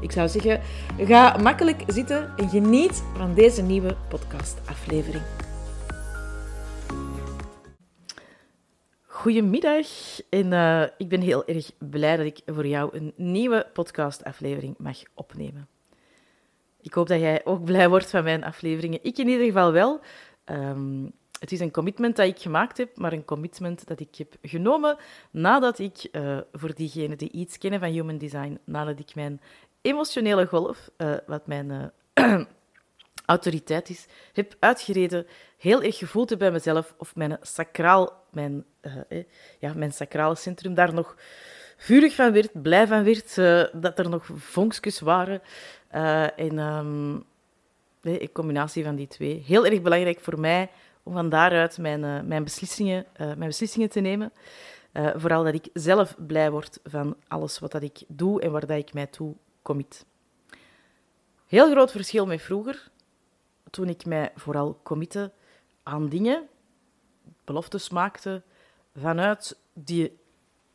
Ik zou zeggen, ga makkelijk zitten en geniet van deze nieuwe podcastaflevering. Goedemiddag en uh, ik ben heel erg blij dat ik voor jou een nieuwe podcastaflevering mag opnemen. Ik hoop dat jij ook blij wordt van mijn afleveringen. Ik in ieder geval wel. Um, het is een commitment dat ik gemaakt heb, maar een commitment dat ik heb genomen nadat ik, uh, voor diegenen die iets kennen van Human Design, nadat ik mijn emotionele golf, uh, wat mijn uh, autoriteit is, heb uitgereden, heel erg gevoeld bij mezelf of mijn sacraal, mijn, uh, ja, mijn sacrale centrum daar nog vurig van werd, blij van werd, dat er nog vonkjes waren. en um, in combinatie van die twee. Heel erg belangrijk voor mij om van daaruit mijn, mijn, beslissingen, mijn beslissingen te nemen. vooral dat ik zelf blij word van alles wat dat ik doe en waar dat ik mij toe commit. Heel groot verschil met vroeger, toen ik mij vooral committe aan dingen, beloftes maakte, vanuit die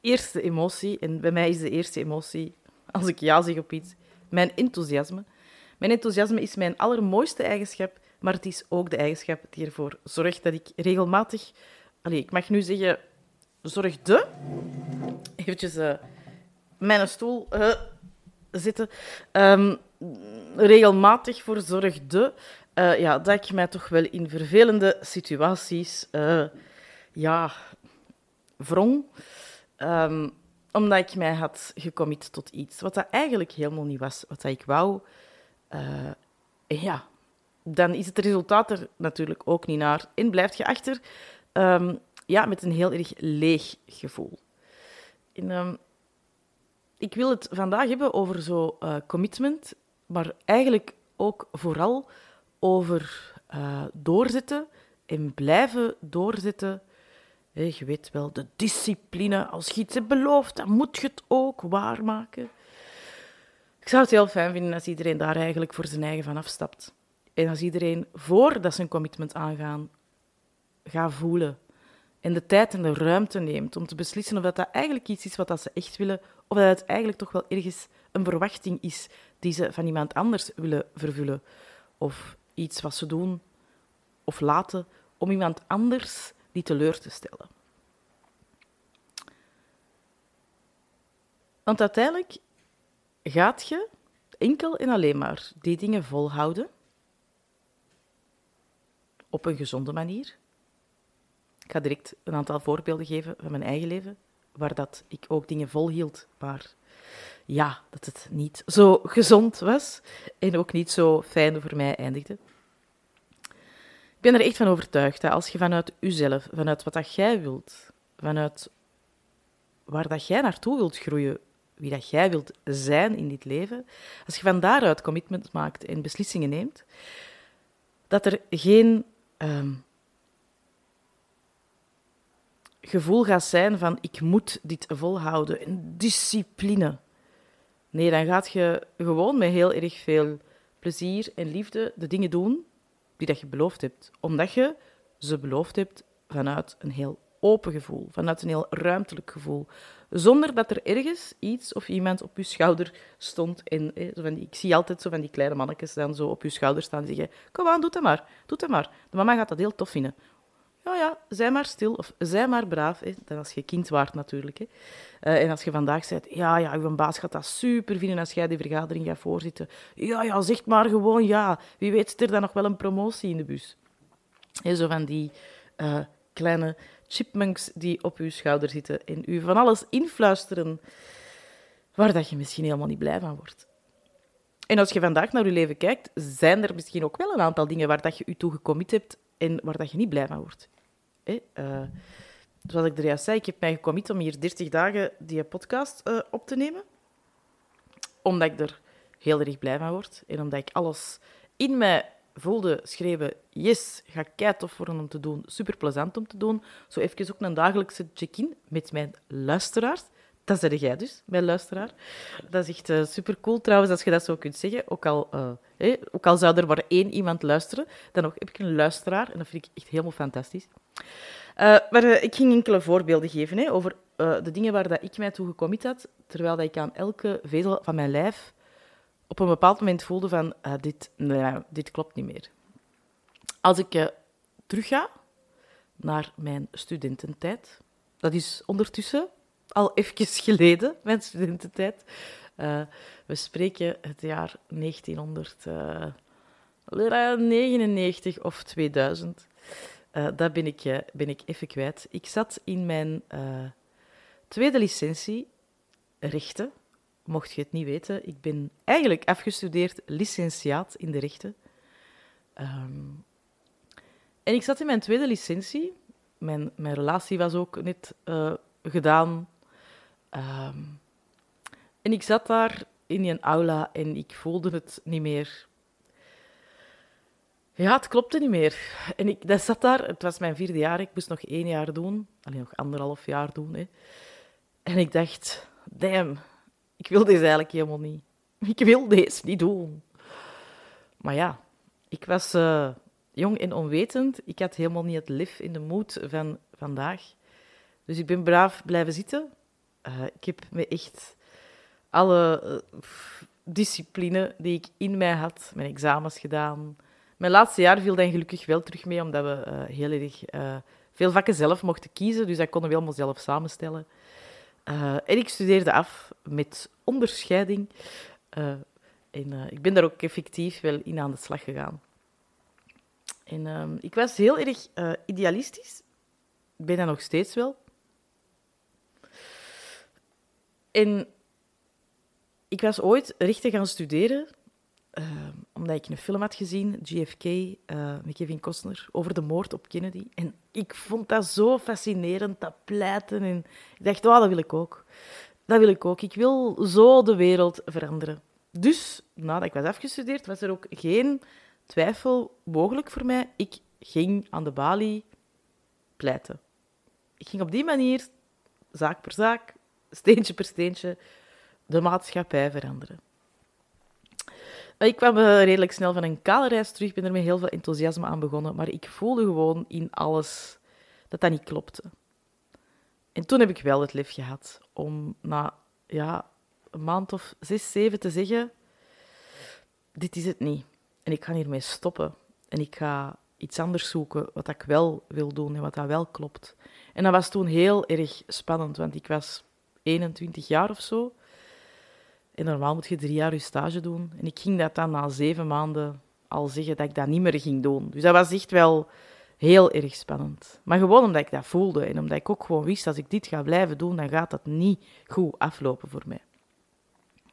eerste emotie. En bij mij is de eerste emotie, als ik ja zeg op iets, mijn enthousiasme. Mijn enthousiasme is mijn allermooiste eigenschap, maar het is ook de eigenschap die ervoor zorgt dat ik regelmatig... Allez, ik mag nu zeggen, zorgde... Eventjes uh, mijn stoel... Uh, zitten, um, regelmatig voor zorgde uh, ja, dat ik mij toch wel in vervelende situaties uh, ja, wrong. Um, omdat ik mij had gecommit tot iets wat dat eigenlijk helemaal niet was wat ik wou. Uh, ja, dan is het resultaat er natuurlijk ook niet naar. En blijf je achter um, ja, met een heel erg leeg gevoel. En, ik wil het vandaag hebben over zo uh, commitment, maar eigenlijk ook vooral over uh, doorzetten en blijven doorzetten. Hey, je weet wel, de discipline. Als je iets hebt beloofd, dan moet je het ook waarmaken. Ik zou het heel fijn vinden als iedereen daar eigenlijk voor zijn eigen van afstapt. En als iedereen, voordat ze een commitment aangaan, gaat voelen en de tijd en de ruimte neemt om te beslissen of dat, dat eigenlijk iets is wat ze echt willen, of dat het eigenlijk toch wel ergens een verwachting is die ze van iemand anders willen vervullen. Of iets wat ze doen of laten om iemand anders die teleur te stellen. Want uiteindelijk gaat je enkel en alleen maar die dingen volhouden op een gezonde manier ga direct een aantal voorbeelden geven van mijn eigen leven, waar dat ik ook dingen volhield, maar ja, dat het niet zo gezond was en ook niet zo fijn voor mij eindigde. Ik ben er echt van overtuigd dat als je vanuit jezelf, vanuit wat dat jij wilt, vanuit waar dat jij naartoe wilt groeien, wie dat jij wilt zijn in dit leven, als je van daaruit commitment maakt en beslissingen neemt, dat er geen um, gevoel gaat zijn van ik moet dit volhouden, een discipline. Nee, dan gaat je gewoon met heel erg veel plezier en liefde de dingen doen die dat je beloofd hebt. Omdat je ze beloofd hebt vanuit een heel open gevoel, vanuit een heel ruimtelijk gevoel. Zonder dat er ergens iets of iemand op je schouder stond. En, eh, van die, ik zie altijd zo van die kleine mannetjes dan zo op je schouder staan en zeggen: Kom aan, doe het maar, doe het maar. De mama gaat dat heel tof vinden ja, ja, zij maar stil of zij maar braaf. Hè. Dat als je kind waart natuurlijk. Hè. Uh, en als je vandaag zegt, ja, ja, uw baas gaat dat super vinden als jij die vergadering gaat voorzitten. Ja, ja, zeg maar gewoon ja. Wie weet zit er dan nog wel een promotie in de bus. Zo van die uh, kleine chipmunks die op uw schouder zitten en u van alles influisteren waar dat je misschien helemaal niet blij van wordt. En als je vandaag naar je leven kijkt, zijn er misschien ook wel een aantal dingen waar dat je je toe gecommit hebt en waar dat je niet blij van wordt. Uh, zoals ik er juist zei, ik heb mij gecommit om hier 30 dagen die podcast uh, op te nemen. Omdat ik er heel erg blij van word. En omdat ik alles in mij voelde, schreven, yes, ga kei tof worden om te doen, super plezant om te doen. Zo even ook een dagelijkse check-in met mijn luisteraars. Dat zei jij dus, mijn luisteraar. Dat is echt uh, super cool trouwens, als je dat zo kunt zeggen. Ook al, ook al zou er maar één iemand luisteren, dan nog heb ik een luisteraar. En dat vind ik echt helemaal fantastisch. Uh, maar ik ging enkele voorbeelden geven hè, over de dingen waar dat ik mij toe gecommit had, terwijl dat ik aan elke vezel van mijn lijf op een bepaald moment voelde van, dit, nee, dit klopt niet meer. Als ik terug ga naar mijn studententijd, dat is ondertussen al even geleden, mijn studententijd. We spreken het jaar 1999 uh, of 2000. Uh, dat ben ik, uh, ben ik even kwijt. Ik zat in mijn uh, tweede licentie rechten. Mocht je het niet weten, ik ben eigenlijk afgestudeerd licentiaat in de rechten. Um, en ik zat in mijn tweede licentie. Mijn, mijn relatie was ook net gedaan. Um, en ik zat daar in een aula en ik voelde het niet meer. Ja, het klopte niet meer. En ik dat zat daar, het was mijn vierde jaar, ik moest nog één jaar doen. Alleen nog anderhalf jaar doen. Hè. En ik dacht, damn, ik wil deze eigenlijk helemaal niet. Ik wil deze niet doen. Maar ja, ik was uh, jong en onwetend. Ik had helemaal niet het lef in de moed van vandaag. Dus ik ben braaf blijven zitten. Uh, ik heb me echt alle uh, discipline die ik in mij had, mijn examens gedaan. Mijn laatste jaar viel dan gelukkig wel terug mee, omdat we uh, heel erg veel vakken zelf mochten kiezen. Dus dat konden we allemaal zelf samenstellen. en ik studeerde af met onderscheiding. en ik ben daar ook effectief wel in aan de slag gegaan. En ehm, ik was heel erg idealistisch. Ik ben dat nog steeds wel. En ik was ooit rechten gaan studeren, uh, omdat ik een film had gezien, JFK, uh, met Kevin Costner, over de moord op Kennedy. En ik vond dat zo fascinerend, dat pleiten. En ik dacht, oh, dat wil ik ook. Dat wil ik ook. Ik wil zo de wereld veranderen. Dus, nadat ik was afgestudeerd, was er ook geen twijfel mogelijk voor mij. Ik ging aan de balie pleiten. Ik ging op die manier, zaak per zaak, steentje per steentje de maatschappij veranderen. Ik kwam eh, redelijk snel van een kale reis terug, ik ben er met heel veel enthousiasme aan begonnen, maar ik voelde gewoon in alles dat dat niet klopte. En toen heb ik wel het lef gehad om na ja, een maand of zes, zeven te zeggen: Dit is het niet. En ik ga hiermee stoppen. En ik ga iets anders zoeken wat ik wel wil doen en wat dat wel klopt. En dat was toen heel erg spannend, want ik was 21 jaar of zo. En normaal moet je drie jaar je stage doen. En ik ging dat dan na zeven maanden al zeggen dat ik dat niet meer ging doen. Dus dat was echt wel heel erg spannend. Maar gewoon omdat ik dat voelde en omdat ik ook gewoon wist, als ik dit ga blijven doen, dan gaat dat niet goed aflopen voor mij.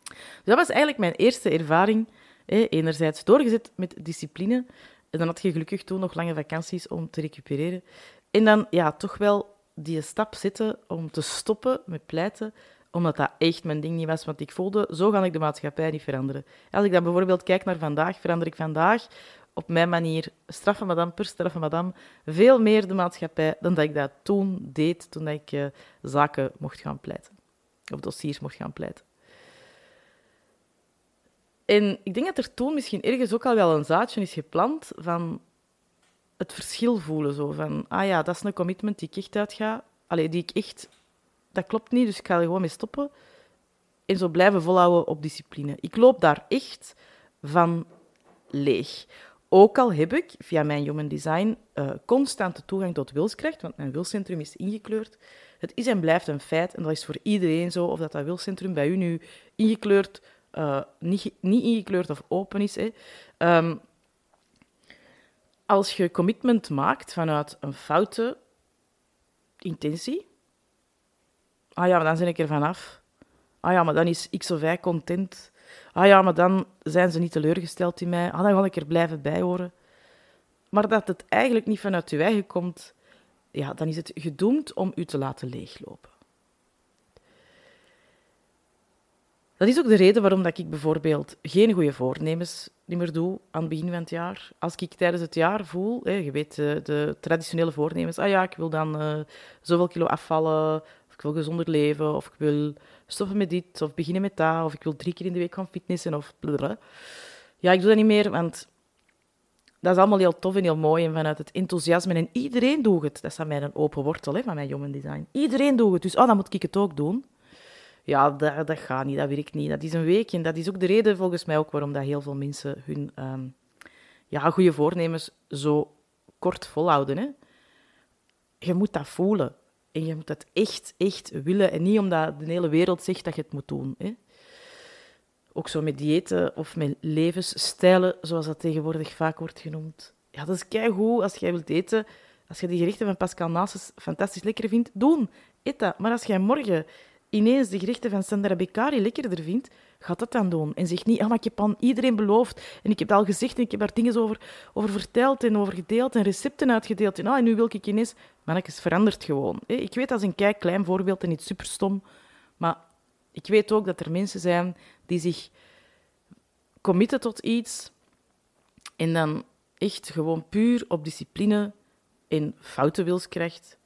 Dus dat was eigenlijk mijn eerste ervaring. Enerzijds doorgezet met discipline. En dan had je gelukkig toen nog lange vakanties om te recupereren. En dan ja, toch wel die stap zetten om te stoppen met pleiten, omdat dat echt mijn ding niet was. Want ik voelde, zo ga ik de maatschappij niet veranderen. Als ik dan bijvoorbeeld kijk naar vandaag, verander ik vandaag op mijn manier, straffen madame per straffen madame, veel meer de maatschappij dan dat ik dat toen deed, toen ik uh, zaken mocht gaan pleiten. Of dossiers mocht gaan pleiten. En ik denk dat er toen misschien ergens ook al wel een zaadje is geplant van het verschil voelen. Zo van, ah ja, dat is een commitment die ik echt uitga. Allee, die ik echt... Dat klopt niet, dus ik ga er gewoon mee stoppen. En zo blijven volhouden op discipline. Ik loop daar echt van leeg. Ook al heb ik via mijn Human Design uh, constante toegang tot wilskracht, want mijn wilscentrum is ingekleurd. Het is en blijft een feit, en dat is voor iedereen zo, of dat dat wilscentrum bij u nu ingekleurd, uh, niet, niet ingekleurd of open is. Hè. Um, als je commitment maakt vanuit een foute intentie, ah ja, dan ben ik er vanaf. Ah ja, maar dan is X of Y content. Ah ja, maar dan zijn ze niet teleurgesteld in mij. Ah, dan ga ik er blijven bij horen. Maar dat het eigenlijk niet vanuit je eigen komt, ja, dan is het gedoemd om u te laten leeglopen. Dat is ook de reden waarom dat ik bijvoorbeeld geen goede voornemens meer doe aan het begin van het jaar. Als ik tijdens het jaar voel, je weet, de, de traditionele voornemens, ah ja, ik wil dan uh, zoveel kilo afvallen, ik wil gezonder leven, of ik wil stoppen met dit, of beginnen met dat, of ik wil drie keer in de week gaan fitnessen, of. Ja, ik doe dat niet meer, want dat is allemaal heel tof en heel mooi en vanuit het enthousiasme. En iedereen doet het. Dat is aan mij een open wortel hè, van mijn jongen design. Iedereen doet het, dus oh, dan moet ik het ook doen. Ja, dat, dat gaat niet, dat werkt niet. Dat is een week en dat is ook de reden volgens mij ook waarom dat heel veel mensen hun um, ja, goede voornemens zo kort volhouden. Hè. Je moet dat voelen. En je moet dat echt, echt willen. En niet omdat de hele wereld zegt dat je het moet doen. Hè. Ook zo met diëten of met levensstijlen, zoals dat tegenwoordig vaak wordt genoemd. Ja, dat is keigoed als jij wilt eten. Als je die gerichten van Pascal Nasus fantastisch lekker vindt, doen. Eet dat. Maar als jij morgen ineens de gerichten van Sandra Beccari lekkerder vindt, gaat dat dan doen. En zeg niet, ah, maar ik heb aan iedereen beloofd en ik heb het al gezegd en ik heb daar dingen over, over verteld en over gedeeld en recepten uitgedeeld. En, ah, en nu wil ik ineens... Mannetjes, verandert gewoon. Ik weet, dat is een kei klein voorbeeld en niet superstom, maar ik weet ook dat er mensen zijn die zich committen tot iets en dan echt gewoon puur op discipline en foutenwilskracht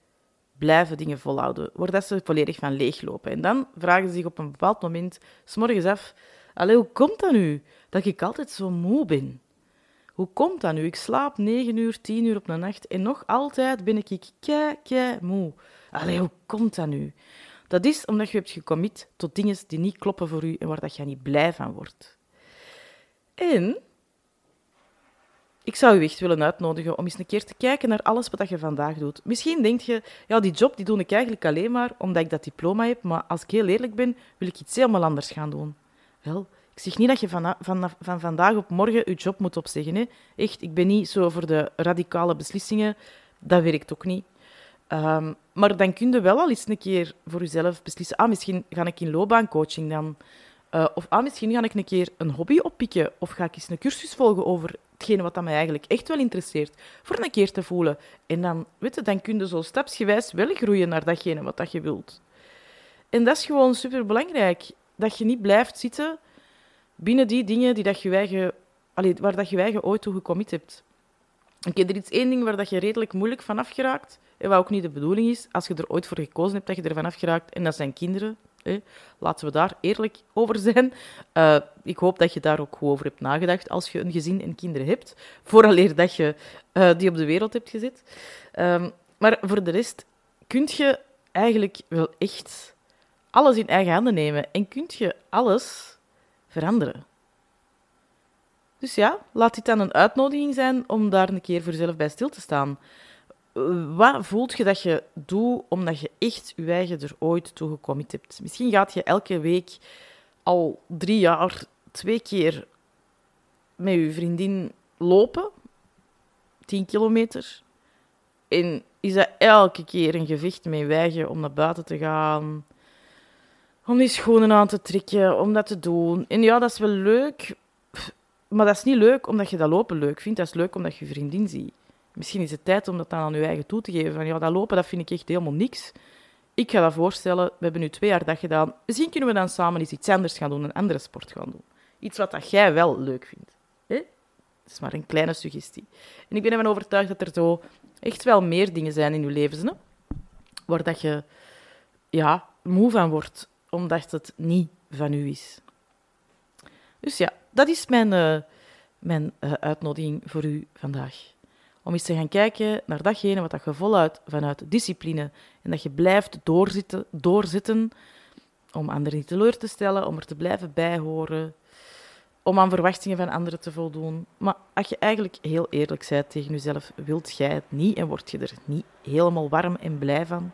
blijven dingen volhouden, waar ze volledig van leeglopen. En dan vragen ze zich op een bepaald moment, s'morgens af, Allee, hoe komt dat nu dat ik altijd zo moe ben? Hoe komt dat nu? Ik slaap negen uur, tien uur op een nacht en nog altijd ben ik kei, kei moe. Allee, hoe komt dat nu? Dat is omdat je hebt gecommit tot dingen die niet kloppen voor u en waar dat je niet blij van wordt. En ik zou u echt willen uitnodigen om eens een keer te kijken naar alles wat je vandaag doet. Misschien denk je, ja, die job die doe ik eigenlijk alleen maar omdat ik dat diploma heb, maar als ik heel eerlijk ben, wil ik iets helemaal anders gaan doen. Wel, ik zeg niet dat je van, van, van vandaag op morgen je job moet opzeggen. Hè. Echt, ik ben niet zo voor de radicale beslissingen. Dat werkt ook niet. Ehm, maar dan kun je wel al eens een keer voor jezelf beslissen. Ah, misschien ga ik in loopbaancoaching dan. Uh, of ah, misschien ga ik een keer een hobby oppikken. Of ga ik eens een cursus volgen over hetgene wat mij eigenlijk echt wel interesseert. Voor een keer te voelen. En dan, weet je, dan kun je zo stapsgewijs wel groeien naar datgene wat dat je wilt. En dat is gewoon superbelangrijk. Dat je niet blijft zitten binnen die dingen die dat je eigen, allee, waar dat je eigen ooit toe gecommit hebt. Heb er iets één ding waar dat je redelijk moeilijk van afgeraakt. En wat ook niet de bedoeling is, als je er ooit voor gekozen hebt dat je ervan afgeraakt. En dat zijn kinderen. Laten we daar eerlijk over zijn. Uh, ik hoop dat je daar ook goed over hebt nagedacht als je een gezin en kinderen hebt. Vooraleer dat je uh, die op de wereld hebt gezet. Um, maar voor de rest kun je eigenlijk wel echt alles in eigen handen nemen. En kun je alles veranderen. Dus ja, laat dit dan een uitnodiging zijn om daar een keer voor jezelf bij stil te staan wat voelt je dat je doet omdat je echt je eigen er ooit toe gecommit hebt? Misschien gaat je elke week al drie jaar twee keer met je vriendin lopen, 10 kilometer. En is dat elke keer een gevecht met je om naar buiten te gaan, om die schoenen aan te trekken, om dat te doen. En ja, dat is wel leuk, maar dat is niet leuk omdat je dat lopen leuk vindt. Dat is leuk omdat je je vriendin ziet. Misschien is het tijd om dat dan aan je eigen toe te geven. Van ja, dat lopen, dat vind ik echt helemaal niks. Ik ga dat voorstellen. We hebben nu twee jaar dat gedaan. Misschien kunnen we dan samen eens iets anders gaan doen, een andere sport gaan doen. Iets wat dat jij wel leuk vindt. Dat is maar een kleine suggestie. En ik ben ervan overtuigd dat er zo echt wel meer dingen zijn in je leven, hè? waar dat je ja, moe van wordt, omdat het niet van u is. Dus ja, dat is mijn, uh, mijn uh, uitnodiging voor u vandaag om eens te gaan kijken naar datgene wat dat je voluit vanuit discipline en dat je blijft doorzitten, doorzitten om anderen niet teleur te stellen, om er te blijven bijhoren, om aan verwachtingen van anderen te voldoen. Maar als je eigenlijk heel eerlijk bent tegen jezelf, wilt jij het niet en word je er niet helemaal warm en blij van?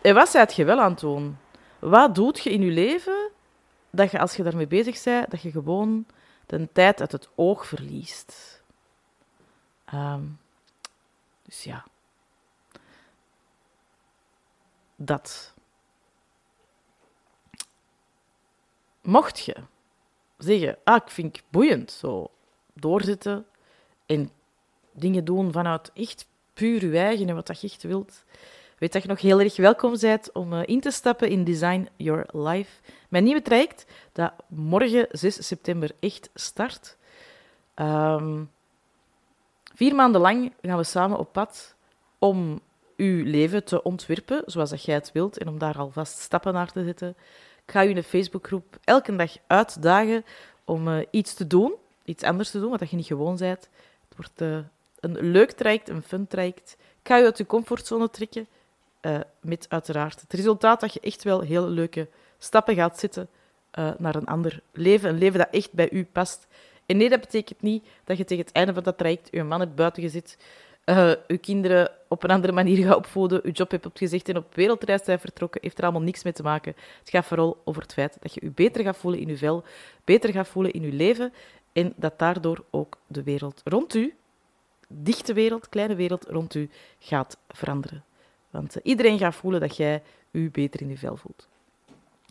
En wat zijt je wel aan het doen? Wat doet je in je leven dat je als je daarmee bezig bent, dat je gewoon de tijd uit het oog verliest? Um, dus ja. Dat. Mocht je zeggen, ah, ik vind het boeiend, zo doorzitten en dingen doen vanuit echt puur je eigen en wat je echt wilt, weet dat je nog heel erg welkom bent om eh, in te stappen in Design Your Life. Mijn nieuwe traject, dat morgen 6 september echt start. Ehm, vier maanden lang gaan we samen op pad om uw leven te ontwerpen zoals dat jij het wilt en om daar alvast stappen naar te zetten. Ik ga u in een Facebookgroep elke dag uitdagen om uh, iets te doen, iets anders te doen, wat je niet gewoon bent. Het wordt uh, een leuk traject, een fun traject. Ik ga je uit je comfortzone trekken, uh, met uiteraard het resultaat dat je echt wel heel leuke stappen gaat zetten naar een ander leven. Een leven dat echt bij u past. En nee, dat betekent niet dat je tegen het einde van dat traject je man hebt buiten gezet, uh, uw kinderen op een andere manier gaat opvoeden, uw job hebt opgezegd en op wereldreis zijn vertrokken, heeft er allemaal niks mee te maken. Het gaat vooral over het feit dat je je beter gaat voelen in uw vel, beter gaat voelen in uw leven en dat daardoor ook de wereld rond u, dichte wereld, kleine wereld rond u, gaat veranderen. Want uh, iedereen gaat voelen dat jij u beter in uw vel voelt.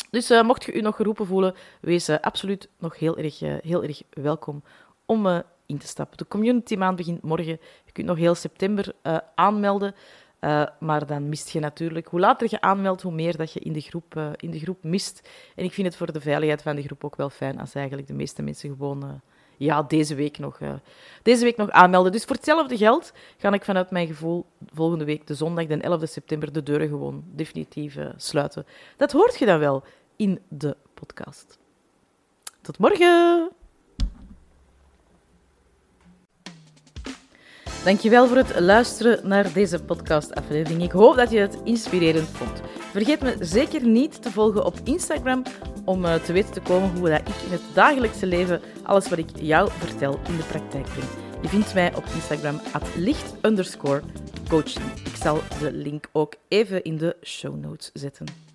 Dus uh, mocht je u nog geroepen voelen, wees uh, absoluut nog heel erg, heel erg welkom om in te stappen. De community maand begint morgen. Je kunt nog heel september aanmelden. Maar dan mist je natuurlijk, hoe later je aanmeldt, hoe meer dat je in de, groep, in de groep mist. En ik vind het voor de veiligheid van de groep ook wel fijn als eigenlijk de meeste mensen gewoon ja, deze, week nog, deze week nog aanmelden. Dus voor hetzelfde geld ga ik vanuit mijn gevoel volgende week, de zondag, de 11 september, de deuren gewoon definitief sluiten. Dat hoort je dan wel in de podcast. Tot morgen! Dankjewel voor het luisteren naar deze podcastaflevering. Ik hoop dat je het inspirerend vond. Vergeet me zeker niet te volgen op Instagram om eh, te weten te komen hoe dat ik in het dagelijkse leven alles wat ik jou vertel in de praktijk breng. Je vindt mij op Instagram at licht. Ik zal de link ook even in de show notes zetten.